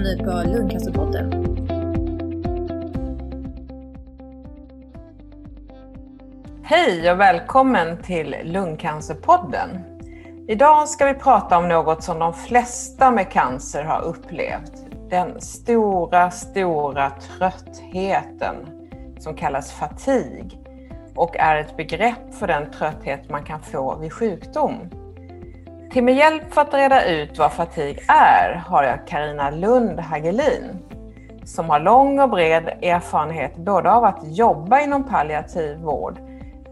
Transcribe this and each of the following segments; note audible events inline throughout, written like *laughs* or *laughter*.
lyssnar nu på Lundcancerpodden. Hej och välkommen till Lungcancerpodden. Idag ska vi prata om något som de flesta med cancer har upplevt. Den stora, stora tröttheten som kallas fatig och är ett begrepp för den trötthet man kan få vid sjukdom. Till min hjälp för att reda ut vad fatig är har jag Karina Lund Hagelin som har lång och bred erfarenhet både av att jobba inom palliativ vård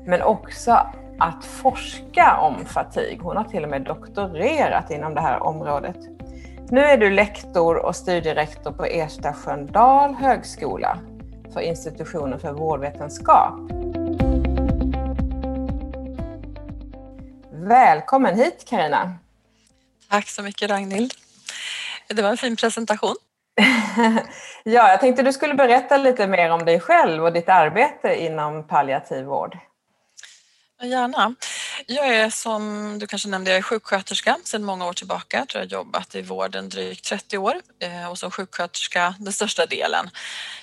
men också att forska om fatig. Hon har till och med doktorerat inom det här området. Nu är du lektor och studierektor på Ersta Sköndal högskola för institutionen för vårdvetenskap. Välkommen hit Karina. Tack så mycket Ragnhild. Det var en fin presentation. *laughs* ja, jag tänkte du skulle berätta lite mer om dig själv och ditt arbete inom palliativ vård. Gärna. Jag är som du kanske nämnde, jag är sjuksköterska sedan många år tillbaka. Jag tror jag har jobbat i vården drygt 30 år eh, och som sjuksköterska den största delen.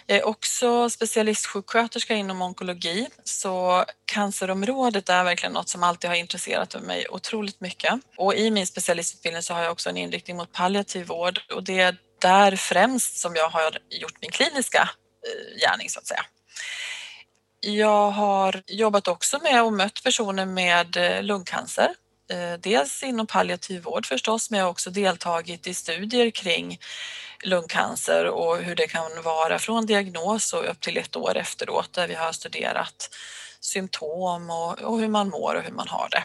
Jag är också specialistsjuksköterska inom onkologi så cancerområdet är verkligen något som alltid har intresserat mig otroligt mycket. Och i min specialistutbildning så har jag också en inriktning mot palliativ vård och det är där främst som jag har gjort min kliniska eh, gärning så att säga. Jag har jobbat också med och mött personer med eh, lungcancer. Eh, dels inom palliativ vård förstås, men jag har också deltagit i studier kring lungcancer och hur det kan vara från diagnos och upp till ett år efteråt där vi har studerat symptom och, och hur man mår och hur man har det.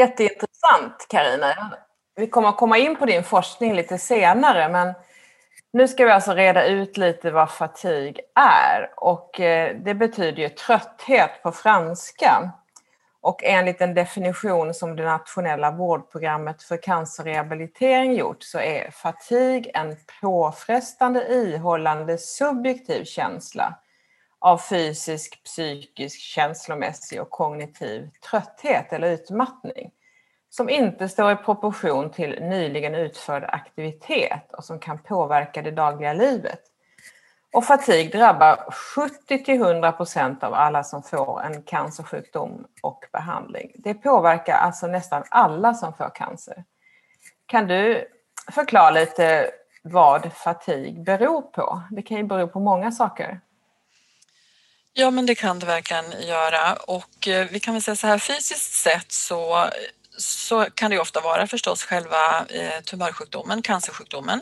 Jätteintressant Karina. Vi kommer att komma in på din forskning lite senare men nu ska vi alltså reda ut lite vad fatig är och eh, det betyder ju trötthet på franska. Och enligt en definition som det nationella vårdprogrammet för cancerrehabilitering gjort så är fatig en påfrestande, ihållande, subjektiv känsla av fysisk, psykisk, känslomässig och kognitiv trötthet eller utmattning som inte står i proportion till nyligen utförd aktivitet och som kan påverka det dagliga livet. Och fatig drabbar 70 till 100 procent av alla som får en cancersjukdom och behandling. Det påverkar alltså nästan alla som får cancer. Kan du förklara lite vad fatig beror på? Det kan ju bero på många saker. Ja, men det kan det verkligen göra och eh, vi kan väl säga så här fysiskt sett så så kan det ofta vara förstås själva eh, tumörsjukdomen, cancersjukdomen.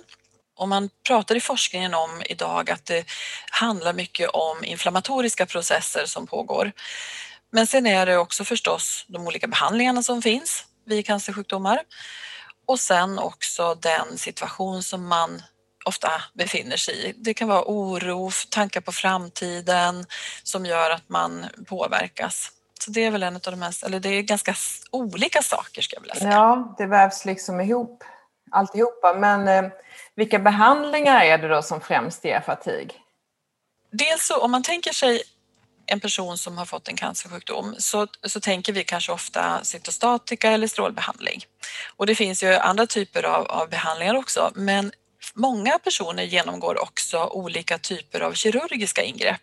Och man pratar i forskningen om idag att det handlar mycket om inflammatoriska processer som pågår. Men sen är det också förstås de olika behandlingarna som finns vid cancersjukdomar och sen också den situation som man ofta befinner sig i. Det kan vara oro, tankar på framtiden som gör att man påverkas. Så det är väl en av de mest, eller det är ganska olika saker ska jag vilja säga. Ja, det vävs liksom ihop alltihopa. Men eh, vilka behandlingar är det då som främst ger fatig? Dels så om man tänker sig en person som har fått en cancersjukdom så, så tänker vi kanske ofta cytostatika eller strålbehandling. Och det finns ju andra typer av, av behandlingar också men många personer genomgår också olika typer av kirurgiska ingrepp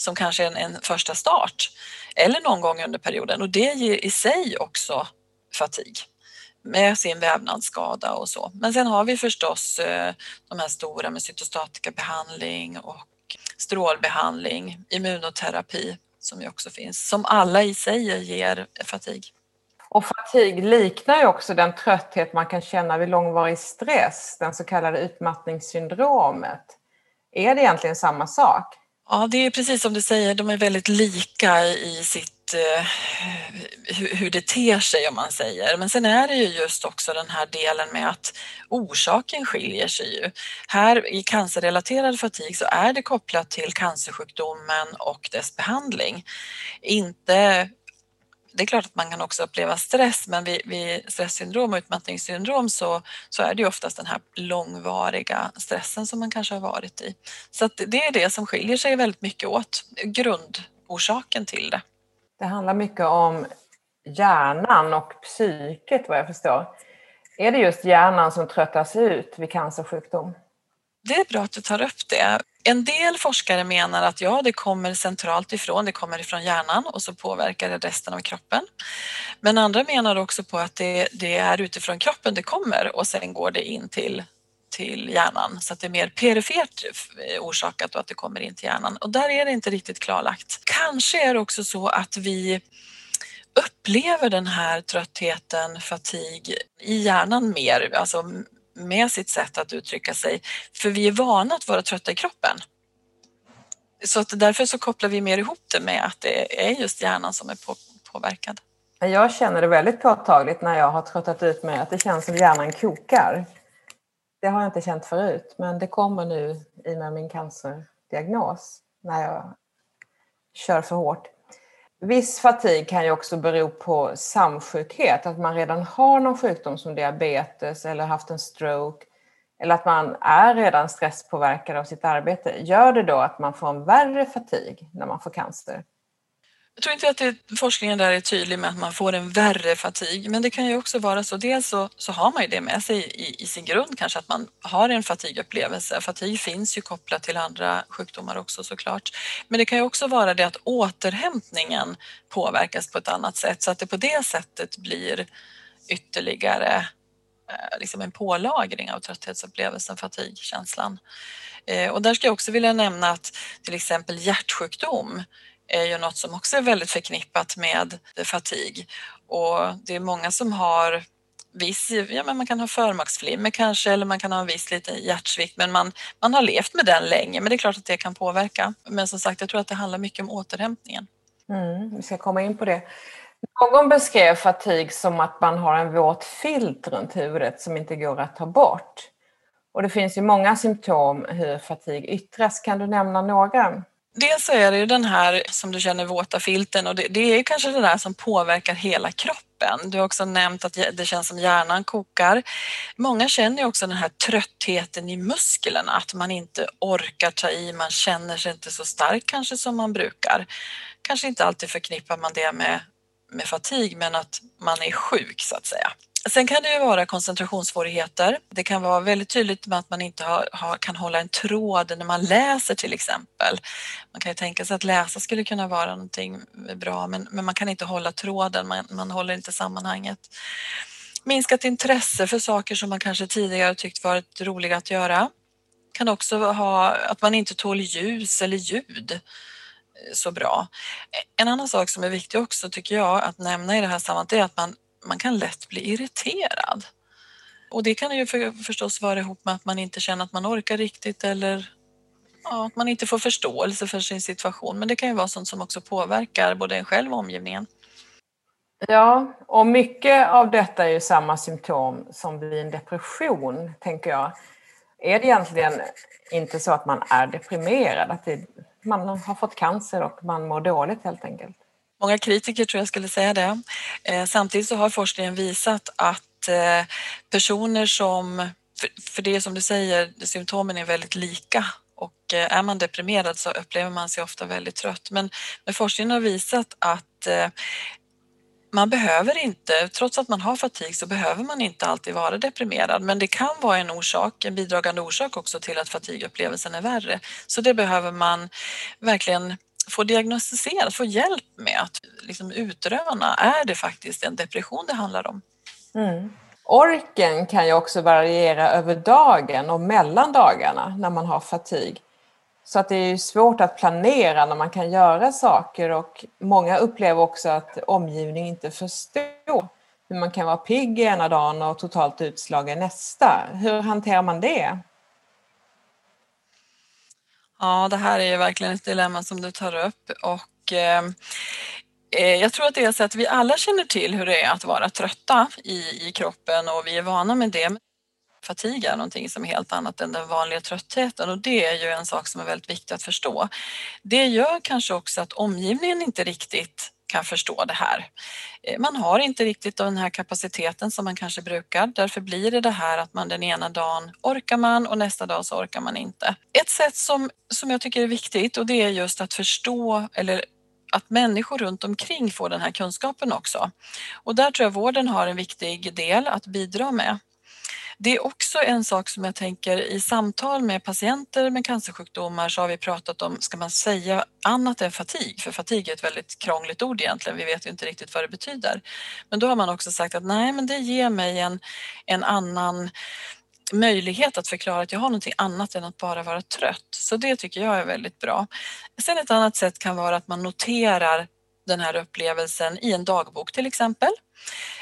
som kanske en, en första start eller någon gång under perioden och det ger i sig också fatig med sin vävnadsskada och så. Men sen har vi förstås eh, de här stora med cytostatikabehandling och strålbehandling, immunoterapi som ju också finns, som alla i sig ger fatig. Och fatig liknar ju också den trötthet man kan känna vid långvarig stress, den så kallade utmattningssyndromet. Är det egentligen samma sak? Ja, det är precis som du säger, de är väldigt lika i sitt eh, hur det ter sig om man säger. Men sen är det ju just också den här delen med att orsaken skiljer sig ju. Här i cancerrelaterad fatig så är det kopplat till cancersjukdomen och dess behandling. Inte det är klart att man kan också uppleva stress men vid, vid stresssyndrom och utmattningssyndrom så, så är det ju oftast den här långvariga stressen som man kanske har varit i. Så det är det som skiljer sig väldigt mycket åt, grundorsaken till det. Det handlar mycket om hjärnan och psyket vad jag förstår. Är det just hjärnan som tröttas ut vid cancersjukdom? Det är bra att du tar upp det. En del forskare menar att ja, det kommer centralt ifrån, det kommer ifrån hjärnan och så påverkar det resten av kroppen. Men andra menar också på att det, det är utifrån kroppen det kommer och sen går det in till till hjärnan så att det är mer perifert orsakat och att det kommer in till hjärnan. Och där är det inte riktigt klarlagt. Kanske är det också så att vi upplever den här tröttheten, fatig i hjärnan mer, alltså med sitt sätt att uttrycka sig. För vi är vana att vara trötta i kroppen. Så att därför så kopplar vi mer ihop det med att det är just hjärnan som är på, påverkad. Jag känner det väldigt påtagligt när jag har tröttat ut mig att det känns som hjärnan kokar. Det har jag inte känt förut, men det kommer nu i och med min cancerdiagnos när jag kör för hårt. Viss fatig kan ju också bero på samsjukhet, att man redan har någon sjukdom som diabetes eller haft en stroke eller att man är redan stresspåverkad av sitt arbete. Gör det då att man får en värre fatig när man får cancer? Jag tror inte att det, forskningen där är tydlig med att man får en värre fatig, men det kan ju också vara så. Dels så, så har man ju det med sig i, i, sin grund kanske att man har en fatigupplevelse. Fatig finns ju kopplat till andra sjukdomar också såklart. Men det kan ju också vara det att återhämtningen påverkas på ett annat sätt så att det på det sättet blir ytterligare eh, liksom en pålagring av trötthetsupplevelsen, fatigkänslan. Eh, och där ska jag också vilja nämna att till exempel hjärtsjukdom är ju något som också är väldigt förknippat med fatig. Och det är många som har viss, ja men man kan ha förmaksflimmer kanske eller man kan ha en viss liten hjärtsvikt men man, man har levt med den länge men det är klart att det kan påverka. Men som sagt jag tror att det handlar mycket om återhämtningen. Mm, vi ska komma in på det. Någon beskrev fatig som att man har en våt filt runt huvudet som inte går att ta bort. Och det finns ju många symptom hur fatig yttras. Kan du nämna några? Dels så är det ju den här som du känner våta filten och det, det är kanske det där som påverkar hela kroppen. Du har också nämnt att det känns som hjärnan kokar. Många känner ju också den här tröttheten i musklerna, att man inte orkar ta i, man känner sig inte så stark kanske som man brukar. Kanske inte alltid förknippar man det med, med fatig men att man är sjuk så att säga. Sen kan det ju vara koncentrationssvårigheter. Det kan vara väldigt tydligt med att man inte har, har, kan hålla en tråd när man läser till exempel. Man kan ju tänka sig att läsa skulle kunna vara någonting bra men, men man kan inte hålla tråden, man, man håller inte sammanhanget. Minskat intresse för saker som man kanske tidigare tyckt varit roliga att göra. Kan också ha att man inte tål ljus eller ljud eh, så bra. En annan sak som är viktig också tycker jag att nämna i det här sammanhanget är att man man kan lätt bli irriterad. Och det kan ju för, förstås vara ihop med att man inte känner att man orkar riktigt eller ja, att man inte får förståelse för sin situation. Men det kan ju vara sånt som också påverkar både en själv och omgivningen. Ja, och mycket av detta är ju samma symptom som vid en depression, tänker jag. Är det egentligen inte så att man är deprimerad, att det, man har fått cancer och man mår dåligt helt enkelt? Många kritiker tror jag skulle säga det. Eh, samtidigt så har forskningen visat att eh, personer som, för det är som du säger, symptomen är väldigt lika och eh, är man deprimerad så upplever man sig ofta väldigt trött. Men, men forskningen har visat att man behöver inte, trots att man har fatig så behöver man inte alltid vara deprimerad men det kan vara en orsak, en bidragande orsak också till att fatigupplevelsen är värre. Så det behöver man verkligen få diagnostiserat, få hjälp med att liksom utröna, är det faktiskt en depression det handlar om? Mm. Orken kan ju också variera över dagen och mellan dagarna när man har fatig. Så att det är svårt att planera när man kan göra saker och många upplever också att omgivningen inte förstår hur man kan vara pigg ena dagen och totalt utslagen nästa. Hur hanterar man det? Ja, det här är ju verkligen ett dilemma som du tar upp och eh, eh, jag tror att det är så att vi alla känner till hur det är att vara trötta i, i kroppen och vi är vana med det. Fatiga är någonting som är helt annat än den vanliga tröttheten och det är ju en sak som är väldigt viktig att förstå. Det gör kanske också att omgivningen inte riktigt kan förstå det här. Eh, man har inte riktigt den här kapaciteten som man kanske brukar. Därför blir det det här att man den ena dagen orkar man och nästa dag så orkar man inte. Ett sätt som, som jag tycker är viktigt och det är just att förstå eller att människor runt omkring får den här kunskapen också. Och där tror jag vården har en viktig del att bidra med. Det är också en sak som jag tänker i samtal med patienter med cancersjukdomar så har vi pratat om, ska man säga annat än fatig? För fatig är ett väldigt krångligt ord egentligen, vi vet ju inte riktigt vad det betyder. Men då har man också sagt att nej, men det ger mig en, en annan möjlighet att förklara att jag har någonting annat än att bara vara trött. Så det tycker jag är väldigt bra. Sen ett annat sätt kan vara att man noterar den här upplevelsen i en dagbok till exempel.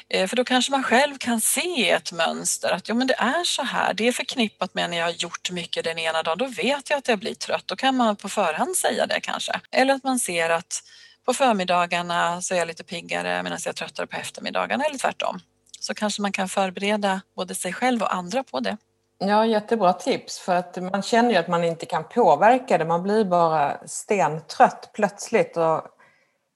Eh, för då kanske man själv kan se ett mönster att jo, men det är så här, det är förknippat med när jag har gjort mycket den ena dagen, då vet jag att jag blir trött, då kan man på förhand säga det kanske. Eller att man ser att på förmiddagarna så är jag lite piggare medan jag är tröttare på eftermiddagarna eller tvärtom. Så kanske man kan förbereda både sig själv och andra på det. Ja, jättebra tips för att man känner ju att man inte kan påverka det. Man blir bara stentrött plötsligt och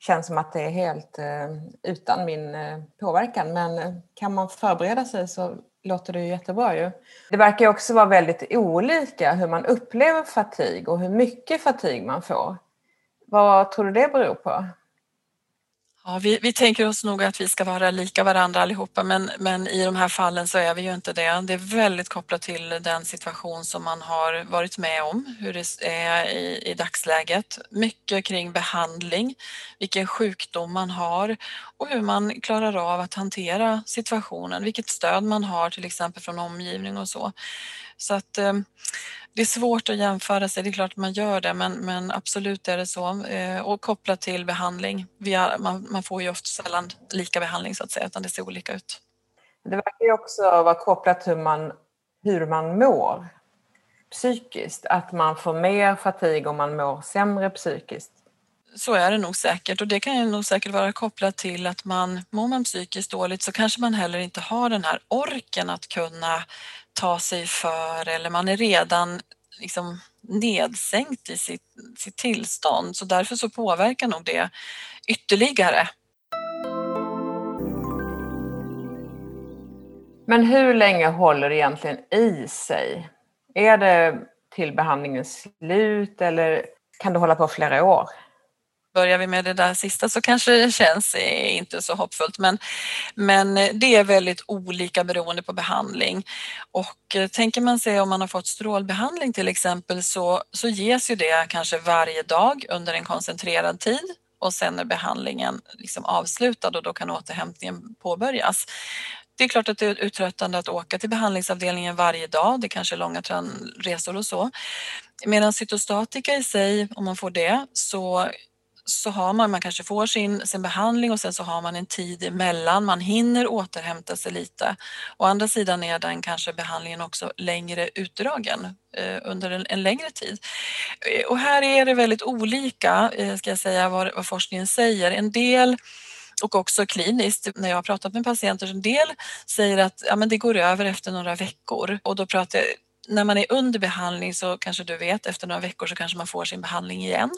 känns som att det är helt eh, utan min eh, påverkan. Men eh, kan man förbereda sig så låter det ju jättebra ju. Det verkar också vara väldigt olika hur man upplever fatig och hur mycket fatig man får. Vad tror du det beror på? Ja, vi, vi tänker oss nog att vi ska vara lika varandra allihopa men, men i de här fallen så är vi ju inte det. Det är väldigt kopplat till den situation som man har varit med om, hur det är i, i dagsläget. Mycket kring behandling, vilken sjukdom man har och hur man klarar av att hantera situationen, vilket stöd man har till exempel från omgivning och så. Så att eh, det är svårt att jämföra sig, det är klart att man gör det men, men absolut är det så. Eh, och kopplat till behandling, har, man, man, får ju ofta sällan lika behandling så att säga utan det ser olika ut. Det verkar ju också vara kopplat till hur man, hur man mår psykiskt, att man får mer fatig om man mår sämre psykiskt. Så är det nog säkert och det kan ju nog säkert vara kopplat till att man mår man psykiskt dåligt så kanske man heller inte har den här orken att kunna ta sig för eller man är redan liksom nedsänkt i sitt, sitt tillstånd så därför så påverkar nog det ytterligare. Men hur länge håller det egentligen i sig? Är det till behandlingens slut eller kan det hålla på flera år? Börjar vi med det där sista så kanske det känns eh, inte så hoppfullt men, men eh, det är väldigt olika beroende på behandling. Och eh, tänker man sig om man har fått strålbehandling till exempel så, så ges ju det kanske varje dag under en koncentrerad tid och sen är behandlingen liksom avslutad och då kan återhämtningen påbörjas. Det är klart att det är uttröttande att åka till behandlingsavdelningen varje dag. Det kanske är långa resor och så. Medan cytostatika i sig, om man får det, så så har man, man kanske får sin, sin behandling och sen så har man en tid emellan, man hinner återhämta sig lite. Å andra sidan är den kanske behandlingen också längre utdragen eh, under en, en, längre tid. Eh, och här är det väldigt olika, eh, ska jag säga, vad, vad forskningen säger. En del och också kliniskt, när jag har pratat med patienter, en del säger att ja, men det går över efter några veckor och då pratar jag när man är under behandling så kanske du vet efter några veckor så kanske man får sin behandling igen.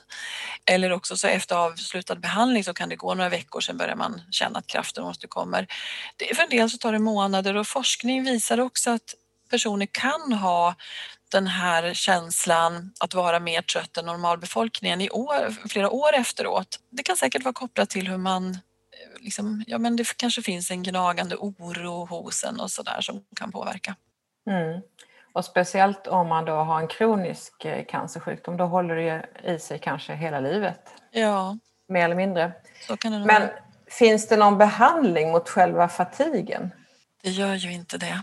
Eller också så efter avslutad behandling så kan det gå några veckor sen börjar man känna att kraften återkommer. För en del så tar det månader och forskning visar också att personer kan ha den här känslan att vara mer trött än normalbefolkningen i år, flera år efteråt. Det kan säkert vara kopplat till hur man eh, Liksom, ja men det kanske finns en gnagande oro hos en och sådär som kan påverka. Mm. Och speciellt om man då har en kronisk eh, cancersjukdom, då håller det i sig kanske hela livet. Ja. Mer eller mindre. Men vara. finns det någon behandling mot själva fatigen? Det gör ju inte det.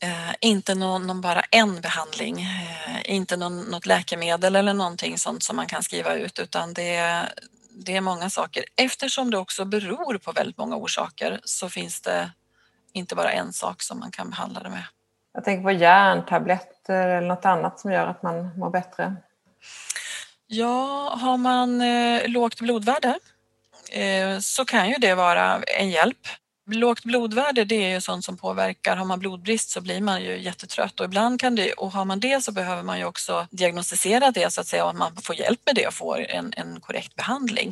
Eh, inte någon, någon, bara en behandling, eh, inte någon, något läkemedel eller någonting sånt som man kan skriva ut utan det, det är många saker. Eftersom det också beror på väldigt många orsaker så finns det inte bara en sak som man kan behandla det med. Jag tänker på järntabletter eller något annat som gör att man mår bättre. Ja, har man eh, lågt blodvärde eh, så kan ju det vara en hjälp. Lågt blodvärde det är ju sånt som påverkar, har man blodbrist så blir man ju jättetrött och ibland kan det, och har man det så behöver man ju också diagnostisera det så att säga och man får hjälp med det och får en, en korrekt behandling.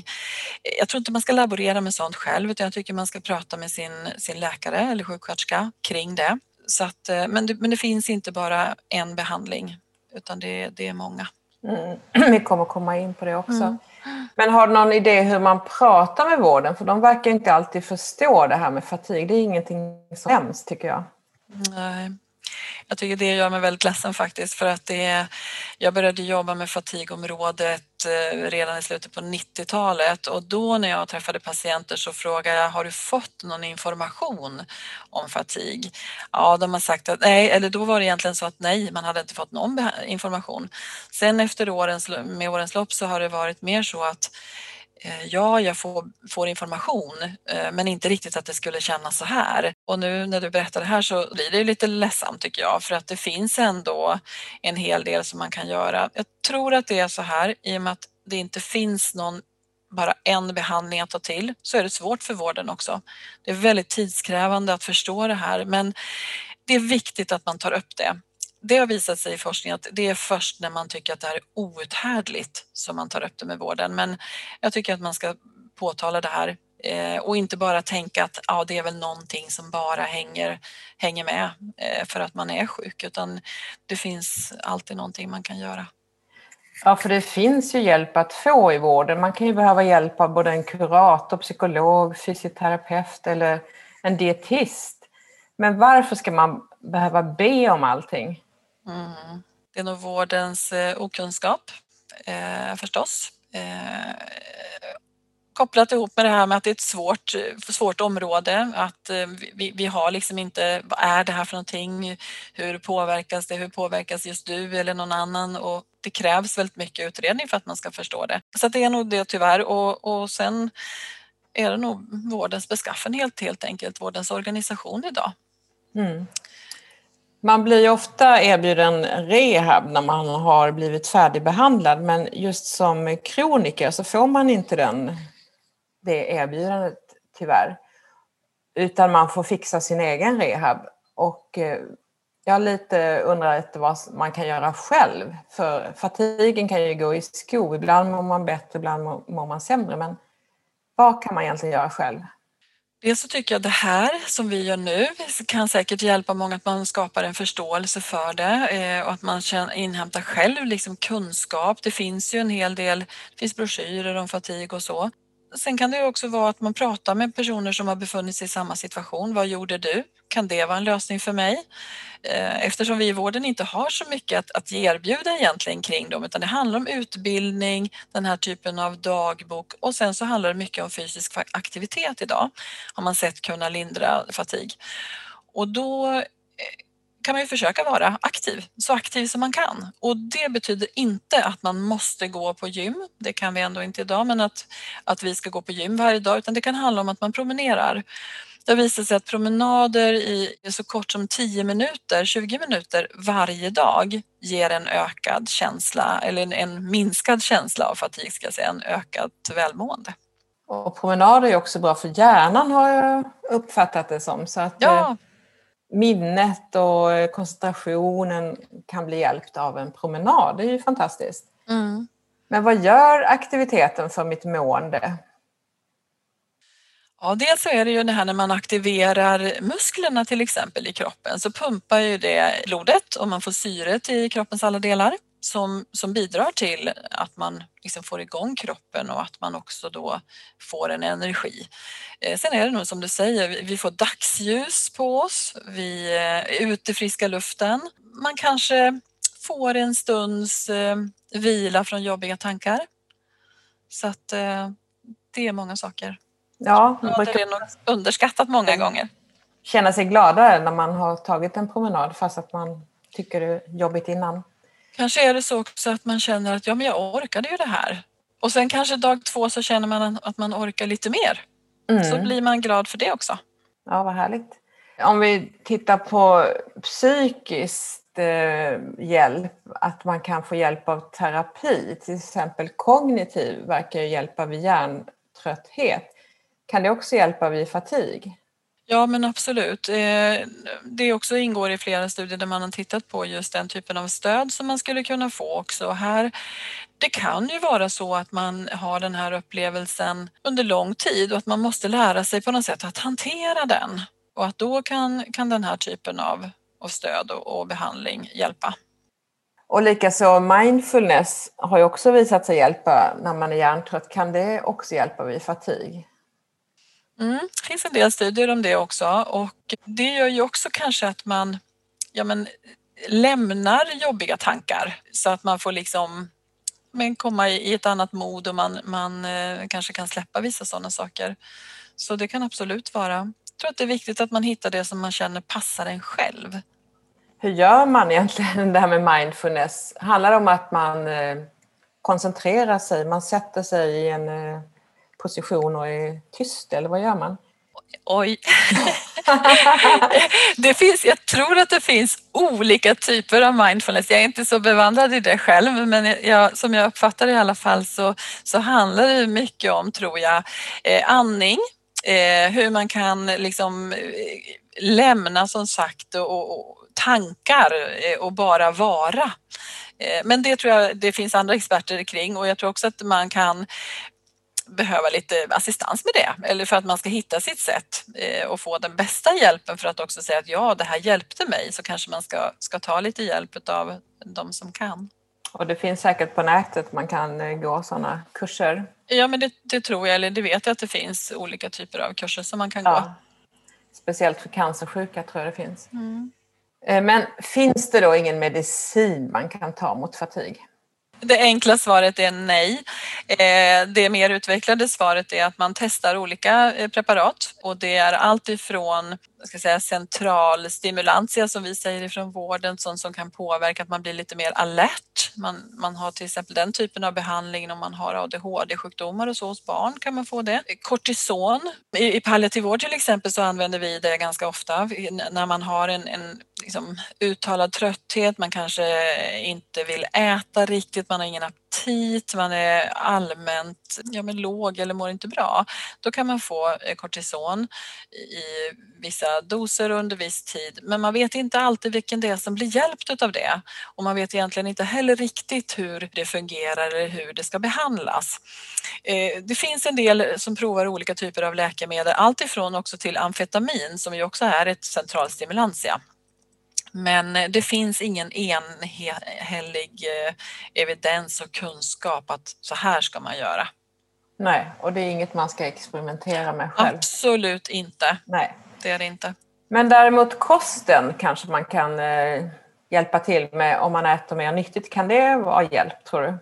Eh, jag tror inte man ska laborera med sånt själv utan jag tycker man ska prata med sin, sin läkare eller sjuksköterska kring det. Så att, eh, men, det, men det finns inte bara en behandling utan det, det är många. Mm. *clears throat* Vi kommer komma in på det också. Mm. Men har du någon idé hur man pratar med vården? För de verkar inte alltid förstå det här med fatig. Det är ingenting som nämns tycker jag. Nej. Jag tycker det gör mig väldigt ledsen faktiskt för att det, jag började jobba med fatigområdet Eh, redan i slutet på 90-talet och då när jag träffade patienter så frågade jag har du fått någon information om fatig? Ja, de har sagt att nej, eller då var det egentligen så att nej, man hade inte fått någon information. Sen efter årens, med årens lopp så har det varit mer så att Eh, ja, jag får, får, information, eh, men inte riktigt att det skulle kännas så här. Och nu när du berättar det här så blir det lite ledsamt tycker jag, för att det finns ändå en hel del som man kan göra. Jag tror att det är så här, i och med att det inte finns någon bara en behandling att ta till så är det svårt för vården också. Det är väldigt tidskrävande att förstå det här, men det är viktigt att man tar upp det det har visat sig i forskning att det är först när man tycker att det här är outhärdligt som man tar upp det med vården. Men jag tycker att man ska påtala det här eh, och inte bara tänka att ja, det är väl någonting som bara hänger, hänger med eh, för att man är sjuk utan det finns alltid någonting man kan göra. Ja, för det finns ju hjälp att få i vården. Man kan ju behöva hjälp av både en kurator, psykolog, fysioterapeut eller en dietist. Men varför ska man behöva be om allting? Mm. Det är nog vårdens eh, okunskap eh, förstås. Eh, kopplat ihop med det här med att det är ett svårt, svårt område, att eh, vi, vi har liksom inte, vad är det här för någonting? Hur påverkas det? Hur påverkas just du eller någon annan? Och det krävs väldigt mycket utredning för att man ska förstå det. Så det är nog det tyvärr och, och sen är det nog vårdens beskaffenhet helt enkelt, vårdens organisation idag. Mm. Man blir ofta erbjuden rehab när man har blivit färdigbehandlad men just som kroniker så får man inte den, det erbjudandet tyvärr. Utan man får fixa sin egen rehab. Och eh, jag lite undrar lite vad man kan göra själv. För fatigen kan ju gå i skov. Ibland mår man bättre, ibland mår man sämre. Men vad kan man egentligen göra själv? Dels så tycker jag det här som vi gör nu kan säkert hjälpa många att man skapar en förståelse för det eh, och att man inhämtar själv liksom kunskap. Det finns ju en hel del, det finns broschyrer om fatig och så. Sen kan det också vara att man pratar med personer som har befunnit sig i samma situation. Vad gjorde du? Kan det vara en lösning för mig? Eh, eftersom vi i vården inte har så mycket att, att erbjuda egentligen kring dem utan det handlar om utbildning, den här typen av dagbok och sen så handlar det mycket om fysisk aktivitet idag har man sett kunna lindra fatig. Och då kan man ju försöka vara aktiv, så aktiv som man kan. Och det betyder inte att man måste gå på gym, det kan vi ändå inte idag, men att, att vi ska gå på gym varje dag, utan det kan handla om att man promenerar. Det har visat sig att promenader i så kort som 10 minuter, 20 minuter varje dag ger en ökad känsla, eller en, en minskad känsla av fatig, ska jag säga, en ökat välmående. Och promenader är också bra för hjärnan har jag uppfattat det som. Så att, ja. Minnet och eh, koncentrationen kan bli hjälpt av en promenad. Det är ju fantastiskt. Mm. Men vad gör aktiviteten för mitt mående? Ja, dels så är det ju det här när man aktiverar musklerna till exempel i kroppen så pumpar ju det blodet och man får syret i kroppens alla delar som, som bidrar till att man liksom får igång kroppen och att man också då får en energi. Eh, sen är det nog som du säger, vi får dagsljus på oss, vi är ute i friska luften. Man kanske får en stunds eh, vila från jobbiga tankar. Så att eh, det är många saker. Ja, man brukar... Det är nog underskattat många gånger. Känna sig gladare när man har tagit en promenad fast att man tycker det är jobbigt innan. Kanske är det så också att man känner att ja, men jag orkade ju det här. Och sen kanske dag två så känner man att man orkar lite mer. Mm. Så blir man glad för det också. Ja, vad härligt. Om vi tittar på psykiskt eh, hjälp, att man kan få hjälp av terapi, till exempel kognitiv verkar ju hjälpa vid hjärntrötthet. Kan det också hjälpa vid fatig? Ja men absolut. Eh, det också ingår i flera studier där man har tittat på just den typen av stöd som man skulle kunna få också. Här, det kan ju vara så att man har den här upplevelsen under lång tid och att man måste lära sig på något sätt att hantera den. Och att då kan, kan den här typen av, av stöd och, och behandling hjälpa. Och likaså mindfulness har ju också visat sig hjälpa när man är hjärntrött. Kan det också hjälpa vid fatig? Mm, det finns en del studier om det också och det gör ju också kanske att man ja, men, lämnar jobbiga tankar så att man får liksom men komma i ett annat mod och man, man eh, kanske kan släppa vissa sådana saker. Så det kan absolut vara. Jag tror att det är viktigt att man hittar det som man känner passar en själv. Hur gör man egentligen *laughs* det här med mindfulness? Handlar det om att man eh, koncentrerar sig, man sätter sig i en eh, position och är tyst eller vad gör man? Oj. *laughs* det finns, jag tror att det finns olika typer av mindfulness. Jag är inte så bevandrad i det själv men jag, som jag uppfattar det i alla fall så, så handlar det mycket om, tror jag, eh, andning, eh, hur man kan liksom eh, lämna som sagt och, och tankar eh, och bara vara. Eh, men det tror jag det finns andra experter kring och jag tror också att man kan behöva lite assistans med det eller för att man ska hitta sitt sätt eh, och få den bästa hjälpen för att också säga att ja, det här hjälpte mig så kanske man ska, ska ta lite hjälp av de som kan. Och det finns säkert på nätet man kan eh, gå sådana kurser? Ja, men det, det, tror jag, eller det vet jag att det finns olika typer av kurser som man kan ja. gå. Speciellt för cancersjuka tror jag det finns. Mm. Eh, men finns det då ingen medicin man kan ta mot fatig? Det enkla svaret är nej. Eh, det mer utvecklade svaret är att man testar olika eh, preparat och det är allt ifrån ska säga, central stimulantia som vi säger ifrån vården, sånt som kan påverka att man blir lite mer alert. Man, man har till exempel den typen av behandling om man har ADHD-sjukdomar och så hos barn kan man få det. Kortison, i, i palliativ vård till exempel så använder vi det ganska ofta när man har en, en liksom, uttalad trötthet, man kanske inte vill äta riktigt, man har ingen aptit, man är allmänt ja, men låg eller mår inte bra. Då kan man få eh, kortison i vissa doser under viss tid. Men man vet inte alltid vilken det är som blir hjälpt av det. Och man vet egentligen inte heller riktigt hur det fungerar eller hur det ska behandlas. Eh, det finns en del som provar olika typer av läkemedel, alltifrån också till amfetamin som ju också är ett centralstimulantia. Men eh, det finns ingen enhällig eh, evidens och kunskap att så här ska man göra. Nej, och det är inget man ska experimentera med själv? Absolut inte. Nej. Det är det inte. Men däremot kosten kanske man kan eh, hjälpa till med om man äter mer nyttigt. Kan det vara hjälp tror du?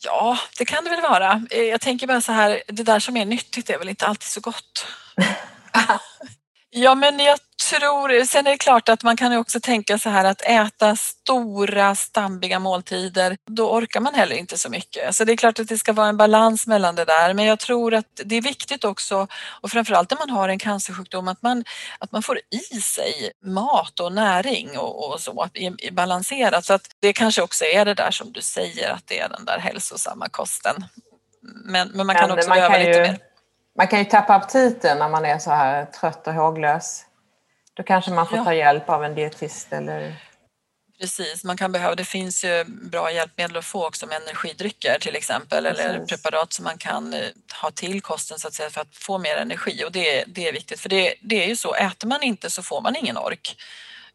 Ja, det kan det väl vara. Jag tänker bara så här, det där som är nyttigt är väl inte alltid så gott. *laughs* Ja, men jag tror, sen är det klart att man kan också tänka så här att äta stora stammiga måltider, då orkar man heller inte så mycket. Så det är klart att det ska vara en balans mellan det där, men jag tror att det är viktigt också, och framförallt när man har en cancersjukdom, att man, att man får i sig mat och näring och, och så, i, i balanserat. Så att det kanske också är det där som du säger, att det är den där hälsosamma kosten. Men, men man kan också man kan lite ju... mer man kan ju tappa aptiten när man är så här trött och håglös. Då kanske man får ja. ta hjälp av en dietist eller Precis, man kan behöva, det finns ju bra hjälpmedel att få också med energidrycker till exempel Precis. eller preparat som man kan eh, ha till kosten så att säga för att få mer energi och det, det är viktigt för det, det är ju så, äter man inte så får man ingen ork.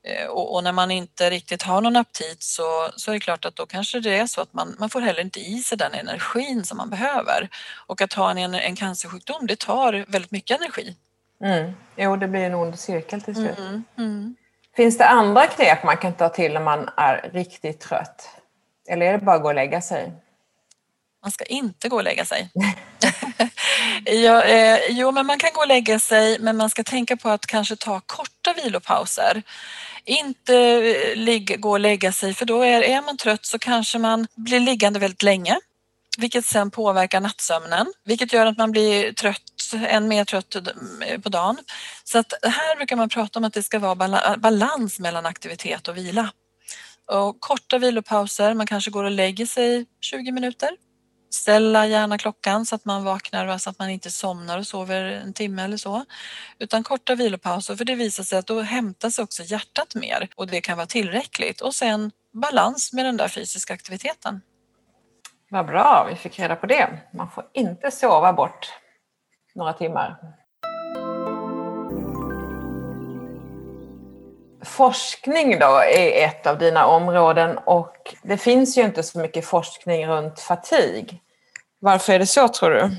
Eh, och, och, när man inte riktigt har någon aptit så, så är det klart att då kanske det är så att man, man får heller inte i sig den energin som man behöver. Och att ha en, en cancersjukdom det tar väldigt mycket energi. Mm. Jo, det blir en ond cirkel till slut. Mm. Mm. Finns det andra knep man kan ta till när man är riktigt trött? Eller är det bara att gå och lägga sig? Man ska inte gå och lägga sig. *laughs* ja, eh, jo, men man kan gå och lägga sig men man ska tänka på att kanske ta korta vilopauser. Inte eh, ligga, gå och lägga sig för då är, är man trött så kanske man blir liggande väldigt länge vilket sen påverkar nattsömnen, vilket gör att man blir trött, än mer trött på dagen. Så att här brukar man prata om att det ska vara balans mellan aktivitet och vila. Och korta vilopauser, man kanske går och lägger sig 20 minuter. Ställa gärna klockan så att man vaknar så att man inte somnar och sover en timme eller så. Utan korta vilopauser för det visar sig att då hämtas också hjärtat mer och det kan vara tillräckligt. Och sen balans med den där fysiska aktiviteten. Vad bra, vi fick reda på det. Man får inte sova bort några timmar. Forskning då är ett av dina områden och det finns ju inte så mycket forskning runt fatig. Varför är det så tror du?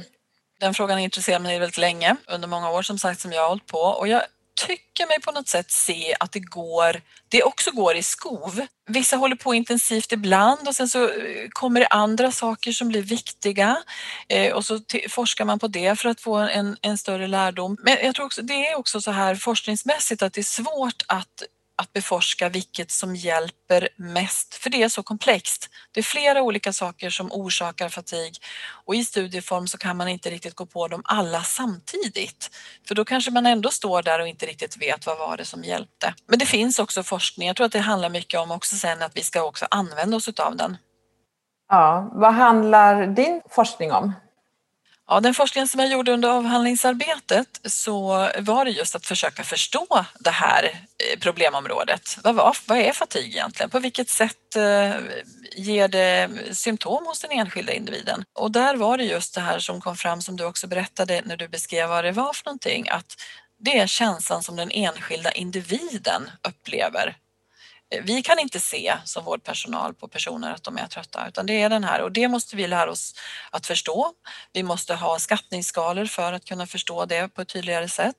Den frågan intresserar mig väldigt länge, under många år som sagt som jag har hållit på och jag tycker mig på något sätt se att det går, det också går i skov. Vissa håller på intensivt ibland och sen så eh, kommer det andra saker som blir viktiga eh, och så forskar man på det för att få en, en större lärdom. Men jag tror också, det är också så här forskningsmässigt att det är svårt att att beforska vilket som hjälper mest, för det är så komplext. Det är flera olika saker som orsakar fatig och i studieform så kan man inte riktigt gå på dem alla samtidigt. För då kanske man ändå står där och inte riktigt vet vad var det som hjälpte. Men det finns också forskning, jag tror att det handlar mycket om också sen att vi ska också använda oss av den. Ja, vad handlar din forskning om? Ja, den forskning som jag gjorde under avhandlingsarbetet så var det just att försöka förstå det här eh, problemområdet. Vad, var, vad är fatig egentligen? På vilket sätt eh, ger det symptom hos den enskilda individen? Och där var det just det här som kom fram som du också berättade när du beskrev vad det var för någonting, att det är känslan som den enskilda individen upplever vi kan inte se som vårdpersonal på personer att de är trötta utan det är den här och det måste vi lära oss att förstå. Vi måste ha skattningsskalor för att kunna förstå det på ett tydligare sätt.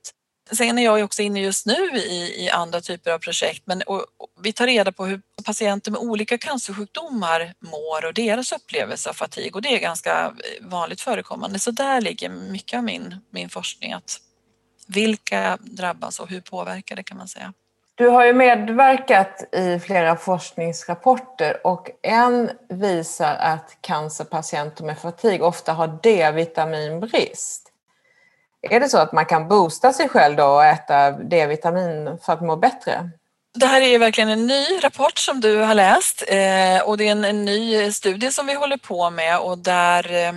Sen är jag också inne just nu i, i andra typer av projekt men och, och vi tar reda på hur patienter med olika cancersjukdomar mår och deras upplevelse av fatig och det är ganska eh, vanligt förekommande så där ligger mycket av min, min forskning att vilka drabbas och hur påverkar det kan man säga. Du har ju medverkat i flera forskningsrapporter och en visar att cancerpatienter med fatig ofta har D-vitaminbrist. Är det så att man kan boosta sig själv då och äta D-vitamin för att må bättre? Det här är verkligen en ny rapport som du har läst eh, och det är en, en ny studie som vi håller på med och där eh,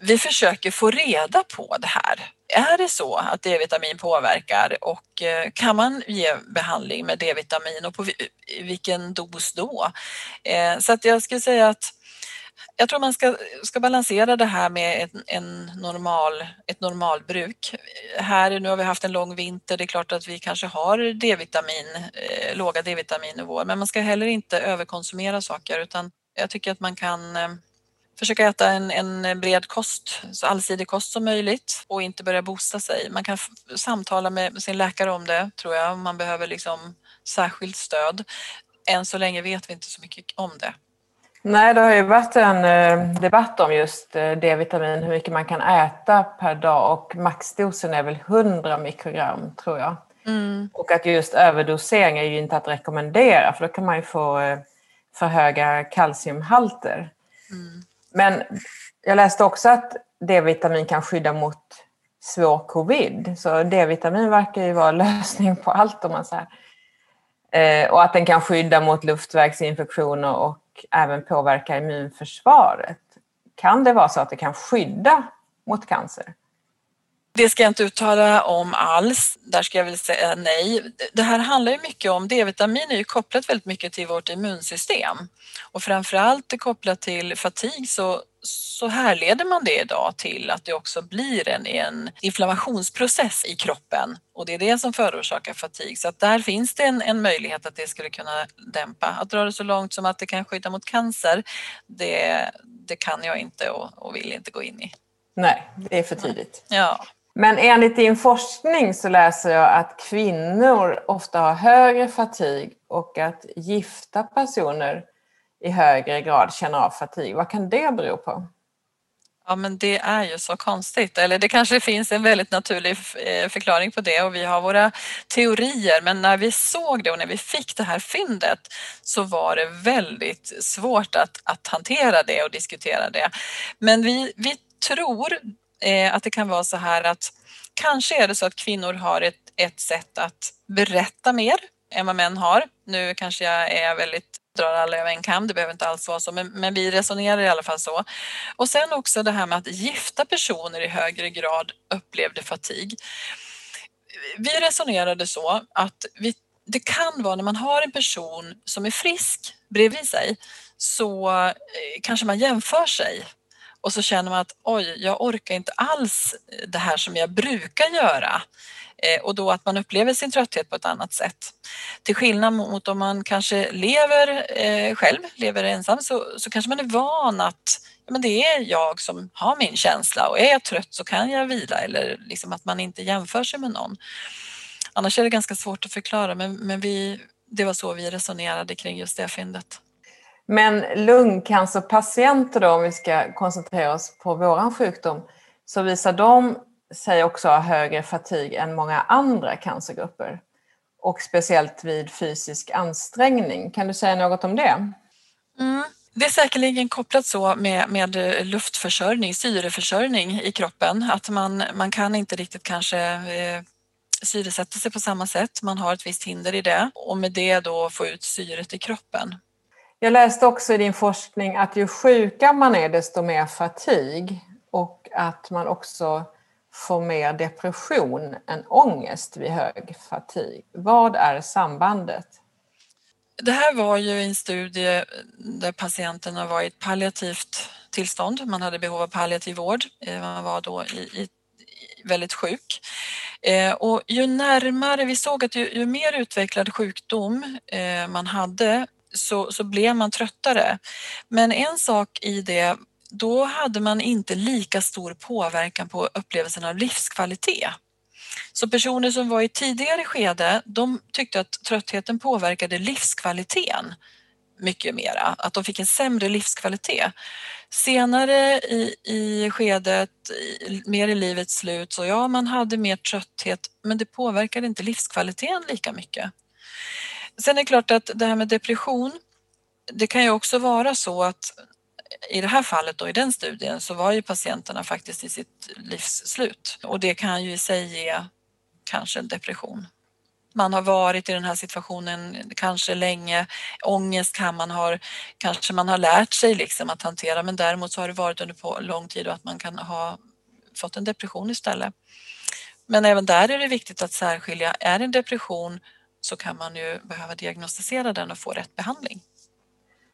vi försöker få reda på det här. Är det så att D-vitamin påverkar och eh, kan man ge behandling med D-vitamin och på vilken dos då? Eh, så att jag skulle säga att jag tror man ska, ska balansera det här med en, en normal, ett normalbruk. Här, nu har vi haft en lång vinter, det är klart att vi kanske har D-vitamin, eh, låga D-vitaminnivåer, men man ska heller inte överkonsumera saker utan jag tycker att man kan eh, försöka äta en, en bred kost, så allsidig kost som möjligt och inte börja boosta sig. Man kan samtala med sin läkare om det tror jag, om man behöver liksom särskilt stöd. Än så länge vet vi inte så mycket om det. Nej, det har ju varit en eh, debatt om just eh, D-vitamin, hur mycket man kan äta per dag och maxdosen är väl 100 mikrogram tror jag. Mm. Och att just överdosering är ju inte att rekommendera för då kan man ju få eh, för höga kalciumhalter. Mm. Men jag läste också att D-vitamin kan skydda mot svår covid. Så D-vitamin verkar ju vara *laughs* lösning på allt om man säger. Eh, och att den kan skydda mot luftvägsinfektioner och även påverka immunförsvaret. Kan det vara så att det kan skydda mot cancer? Det ska jag inte uttala om alls. Där ska jag väl säga nej. Det här handlar ju mycket om, D-vitamin är ju kopplat väldigt mycket till vårt immunsystem och framförallt kopplat till fatig så, så härleder man det idag till att det också blir en, en inflammationsprocess i kroppen och det är det som förorsakar fatig. Så att där finns det en, en möjlighet att det skulle kunna dämpa. Att dra det så långt som att det kan skydda mot cancer, det, det kan jag inte och, och vill inte gå in i. Nej, det är för tidigt. Ja. Men enligt din forskning så läser jag att kvinnor ofta har högre fatig och att gifta personer i högre grad känner av fatig. Vad kan det bero på? Ja men det är ju så konstigt, eller det kanske finns en väldigt naturlig eh, förklaring på det och vi har våra teorier men när vi såg det och när vi fick det här fyndet så var det väldigt svårt att, att hantera det och diskutera det. Men vi, vi tror eh, att det kan vara så här att kanske är det så att kvinnor har ett, ett sätt att berätta mer än vad män har. Nu kanske jag är väldigt drar alla över en kam, det behöver inte alls vara så, men, men, vi resonerar i alla fall så. Och sen också det här med att gifta personer i högre grad upplevde fatig. Vi resonerade så att vi, det kan vara när man har en person som är frisk bredvid sig så eh, kanske man jämför sig och så känner man att oj, jag orkar inte alls eh, det här som jag brukar göra. Eh, och då att man upplever sin trötthet på ett annat sätt. Till skillnad mot om man kanske lever eh, själv, lever ensam, så, så kanske man är van att ja, men det är jag som har min känsla och är jag trött så kan jag vila eller liksom att man inte jämför sig med någon. Annars är det ganska svårt att förklara men, men vi, det var så vi resonerade kring just det fyndet. Men lungcancerpatienter då, om vi ska koncentrera oss på våran sjukdom, så visar de sig också ha högre fatig än många andra cancergrupper. Och speciellt vid fysisk ansträngning. Kan du säga något om det? Mm. Det är säkerligen kopplat så med, med luftförsörjning, syreförsörjning i kroppen, att man, man kan inte riktigt kanske eh, syresätta sig på samma sätt. Man har ett visst hinder i det och med det då få ut syret i kroppen. Jag läste också i din forskning att ju sjukare man är desto mer fatig och att man också får mer depression än ångest vid hög fatig. Vad är sambandet? Det här var ju en studie där patienterna var i ett palliativt tillstånd. Man hade behov av palliativ vård. Eh, man var då i, i väldigt sjuk. Eh, och ju närmare, vi såg att ju, ju mer utvecklad sjukdom eh, man hade så, så blev man tröttare. Men en sak i det, då hade man inte lika stor påverkan på upplevelsen av livskvalitet. Så personer som var i tidigare skede, de tyckte att tröttheten påverkade livskvaliteten mycket mera, att de fick en sämre livskvalitet. Senare i, i skedet, i, mer i livets slut, så ja, man hade mer trötthet, men det påverkade inte livskvaliteten lika mycket. Sen är det klart att det här med depression, det kan ju också vara så att i det här fallet och i den studien så var ju patienterna faktiskt i sitt livs slut och det kan ju i sig ge kanske en depression. Man har varit i den här situationen kanske länge. Ångest kan man ha, kanske man har lärt sig liksom att hantera men däremot så har det varit under lång tid och att man kan ha fått en depression istället. Men även där är det viktigt att särskilja, är det en depression så kan man ju behöva diagnostisera den och få rätt behandling.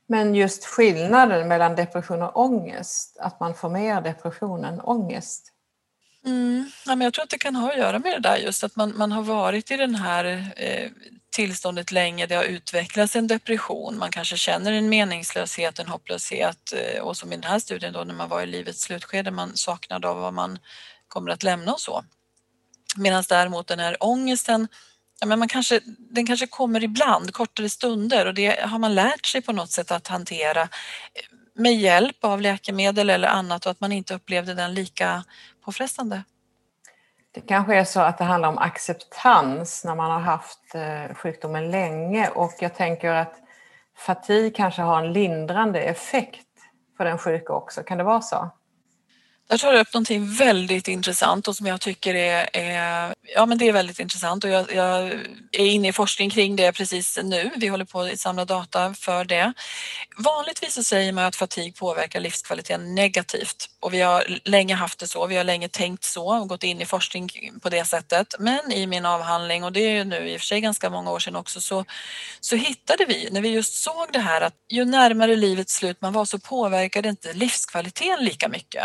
Men just skillnaden mellan depression och ångest, att man får mer depression än ångest? Mm. Ja, men jag tror att det kan ha att göra med det där just att man, man har varit i den här eh, tillståndet länge, det har utvecklats en depression, man kanske känner en meningslöshet, en hopplöshet eh, och som i den här studien då när man var i livets slutskede, man saknade av vad man kommer att lämna och så. Medan däremot den här ångesten ja, men man kanske, den kanske kommer ibland, kortare stunder och det har man lärt sig på något sätt att hantera eh, med hjälp av läkemedel eller annat och att man inte upplevde den lika påfrestande. Det kanske är så att det handlar om acceptans när man har haft eh, sjukdomen länge och jag tänker att fatig kanske har en lindrande effekt för den sjuka också. Kan det vara så? Där tar du upp någonting väldigt intressant och som jag tycker är, är ja men det är väldigt intressant och jag, jag, är inne i forskning kring det precis nu. Vi håller på att samla data för det. Vanligtvis så säger man att fatig påverkar livskvaliteten negativt och vi har länge haft det så. Vi har länge tänkt så och gått in i forskning på det sättet. Men i min avhandling och det är ju nu i och för sig ganska många år sedan också så, så hittade vi när vi just såg det här att ju närmare livets slut man var så påverkade inte livskvaliteten lika mycket.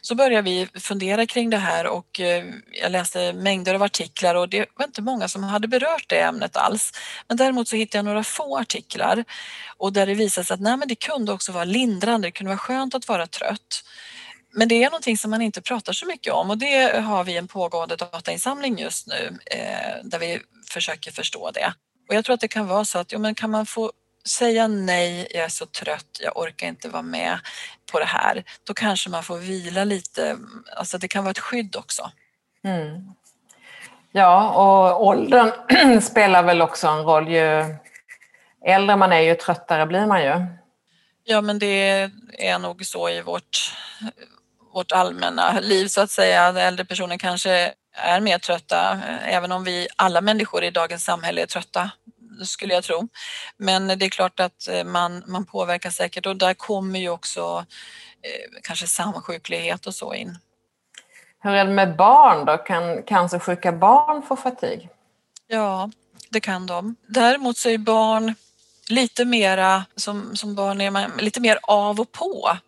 Så började vi fundera kring det här och eh, jag läste mängder av artiklar och det var inte många som hade berört det ämnet alls. Men däremot så hittade jag några få artiklar och där det visade sig att nej, men det kunde också vara lindrande, det kunde vara skönt att vara trött. Men det är någonting som man inte pratar så mycket om och det har vi en pågående datainsamling just nu eh, där vi försöker förstå det. Och jag tror att det kan vara så att jo, men kan man få säga nej, jag är så trött, jag orkar inte vara med på det här, då kanske man får vila lite. Alltså det kan vara ett skydd också. Mm. Ja, och åldern *clears throat* spelar väl också en roll. Ju äldre man är, ju tröttare blir man ju. Ja, men det är nog så i vårt, vårt allmänna liv så att säga. Äldre personer kanske är mer trötta, även om vi alla människor i dagens samhälle är trötta skulle jag tro. Men det är klart att eh, man, man påverkas säkert och där kommer ju också eh, kanske samsjuklighet och så in. Hur är det med barn då? Kan cancersjuka barn få fatig? Ja, det kan de. Däremot så är barn lite mera, som, som barn är man lite mer av och på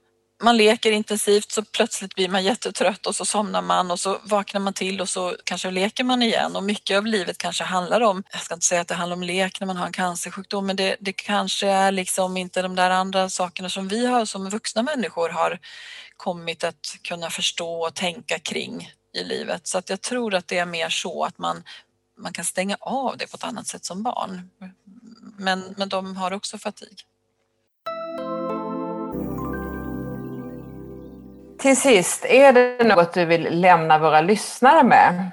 man leker intensivt så plötsligt blir man jättetrött och så somnar man och så vaknar man till och så kanske leker man igen och mycket av livet kanske handlar om, jag ska inte säga att det handlar om lek när man har en cancersjukdom men det, det kanske är liksom inte de där andra sakerna som vi har som vuxna människor har kommit att kunna förstå och tänka kring i livet så att jag tror att det är mer så att man man kan stänga av det på ett annat sätt som barn. Men, men de har också fatig. Till sist, är det något du vill lämna våra lyssnare med?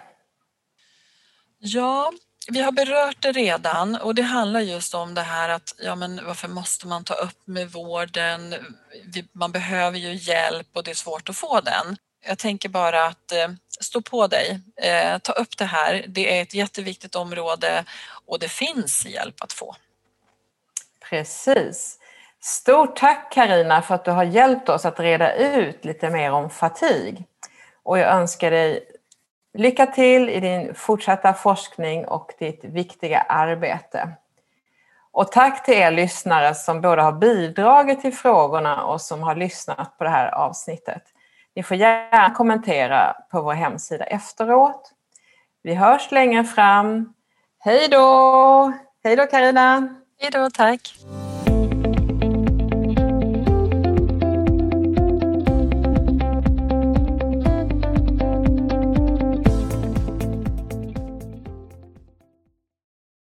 Ja, vi har berört det redan och det handlar just om det här att ja, men varför måste man ta upp med vården? Man behöver ju hjälp och det är svårt att få den. Jag tänker bara att eh, stå på dig, eh, ta upp det här. Det är ett jätteviktigt område och det finns hjälp att få. Precis. Stort tack Karina för att du har hjälpt oss att reda ut lite mer om fatig. Och jag önskar dig lycka till i din fortsatta forskning och ditt viktiga arbete. Och tack till er lyssnare som både har bidragit till frågorna och som har lyssnat på det här avsnittet. Ni får gärna kommentera på vår hemsida efteråt. Vi hörs längre fram. Hej då! Hej då Carina! Hej då, tack!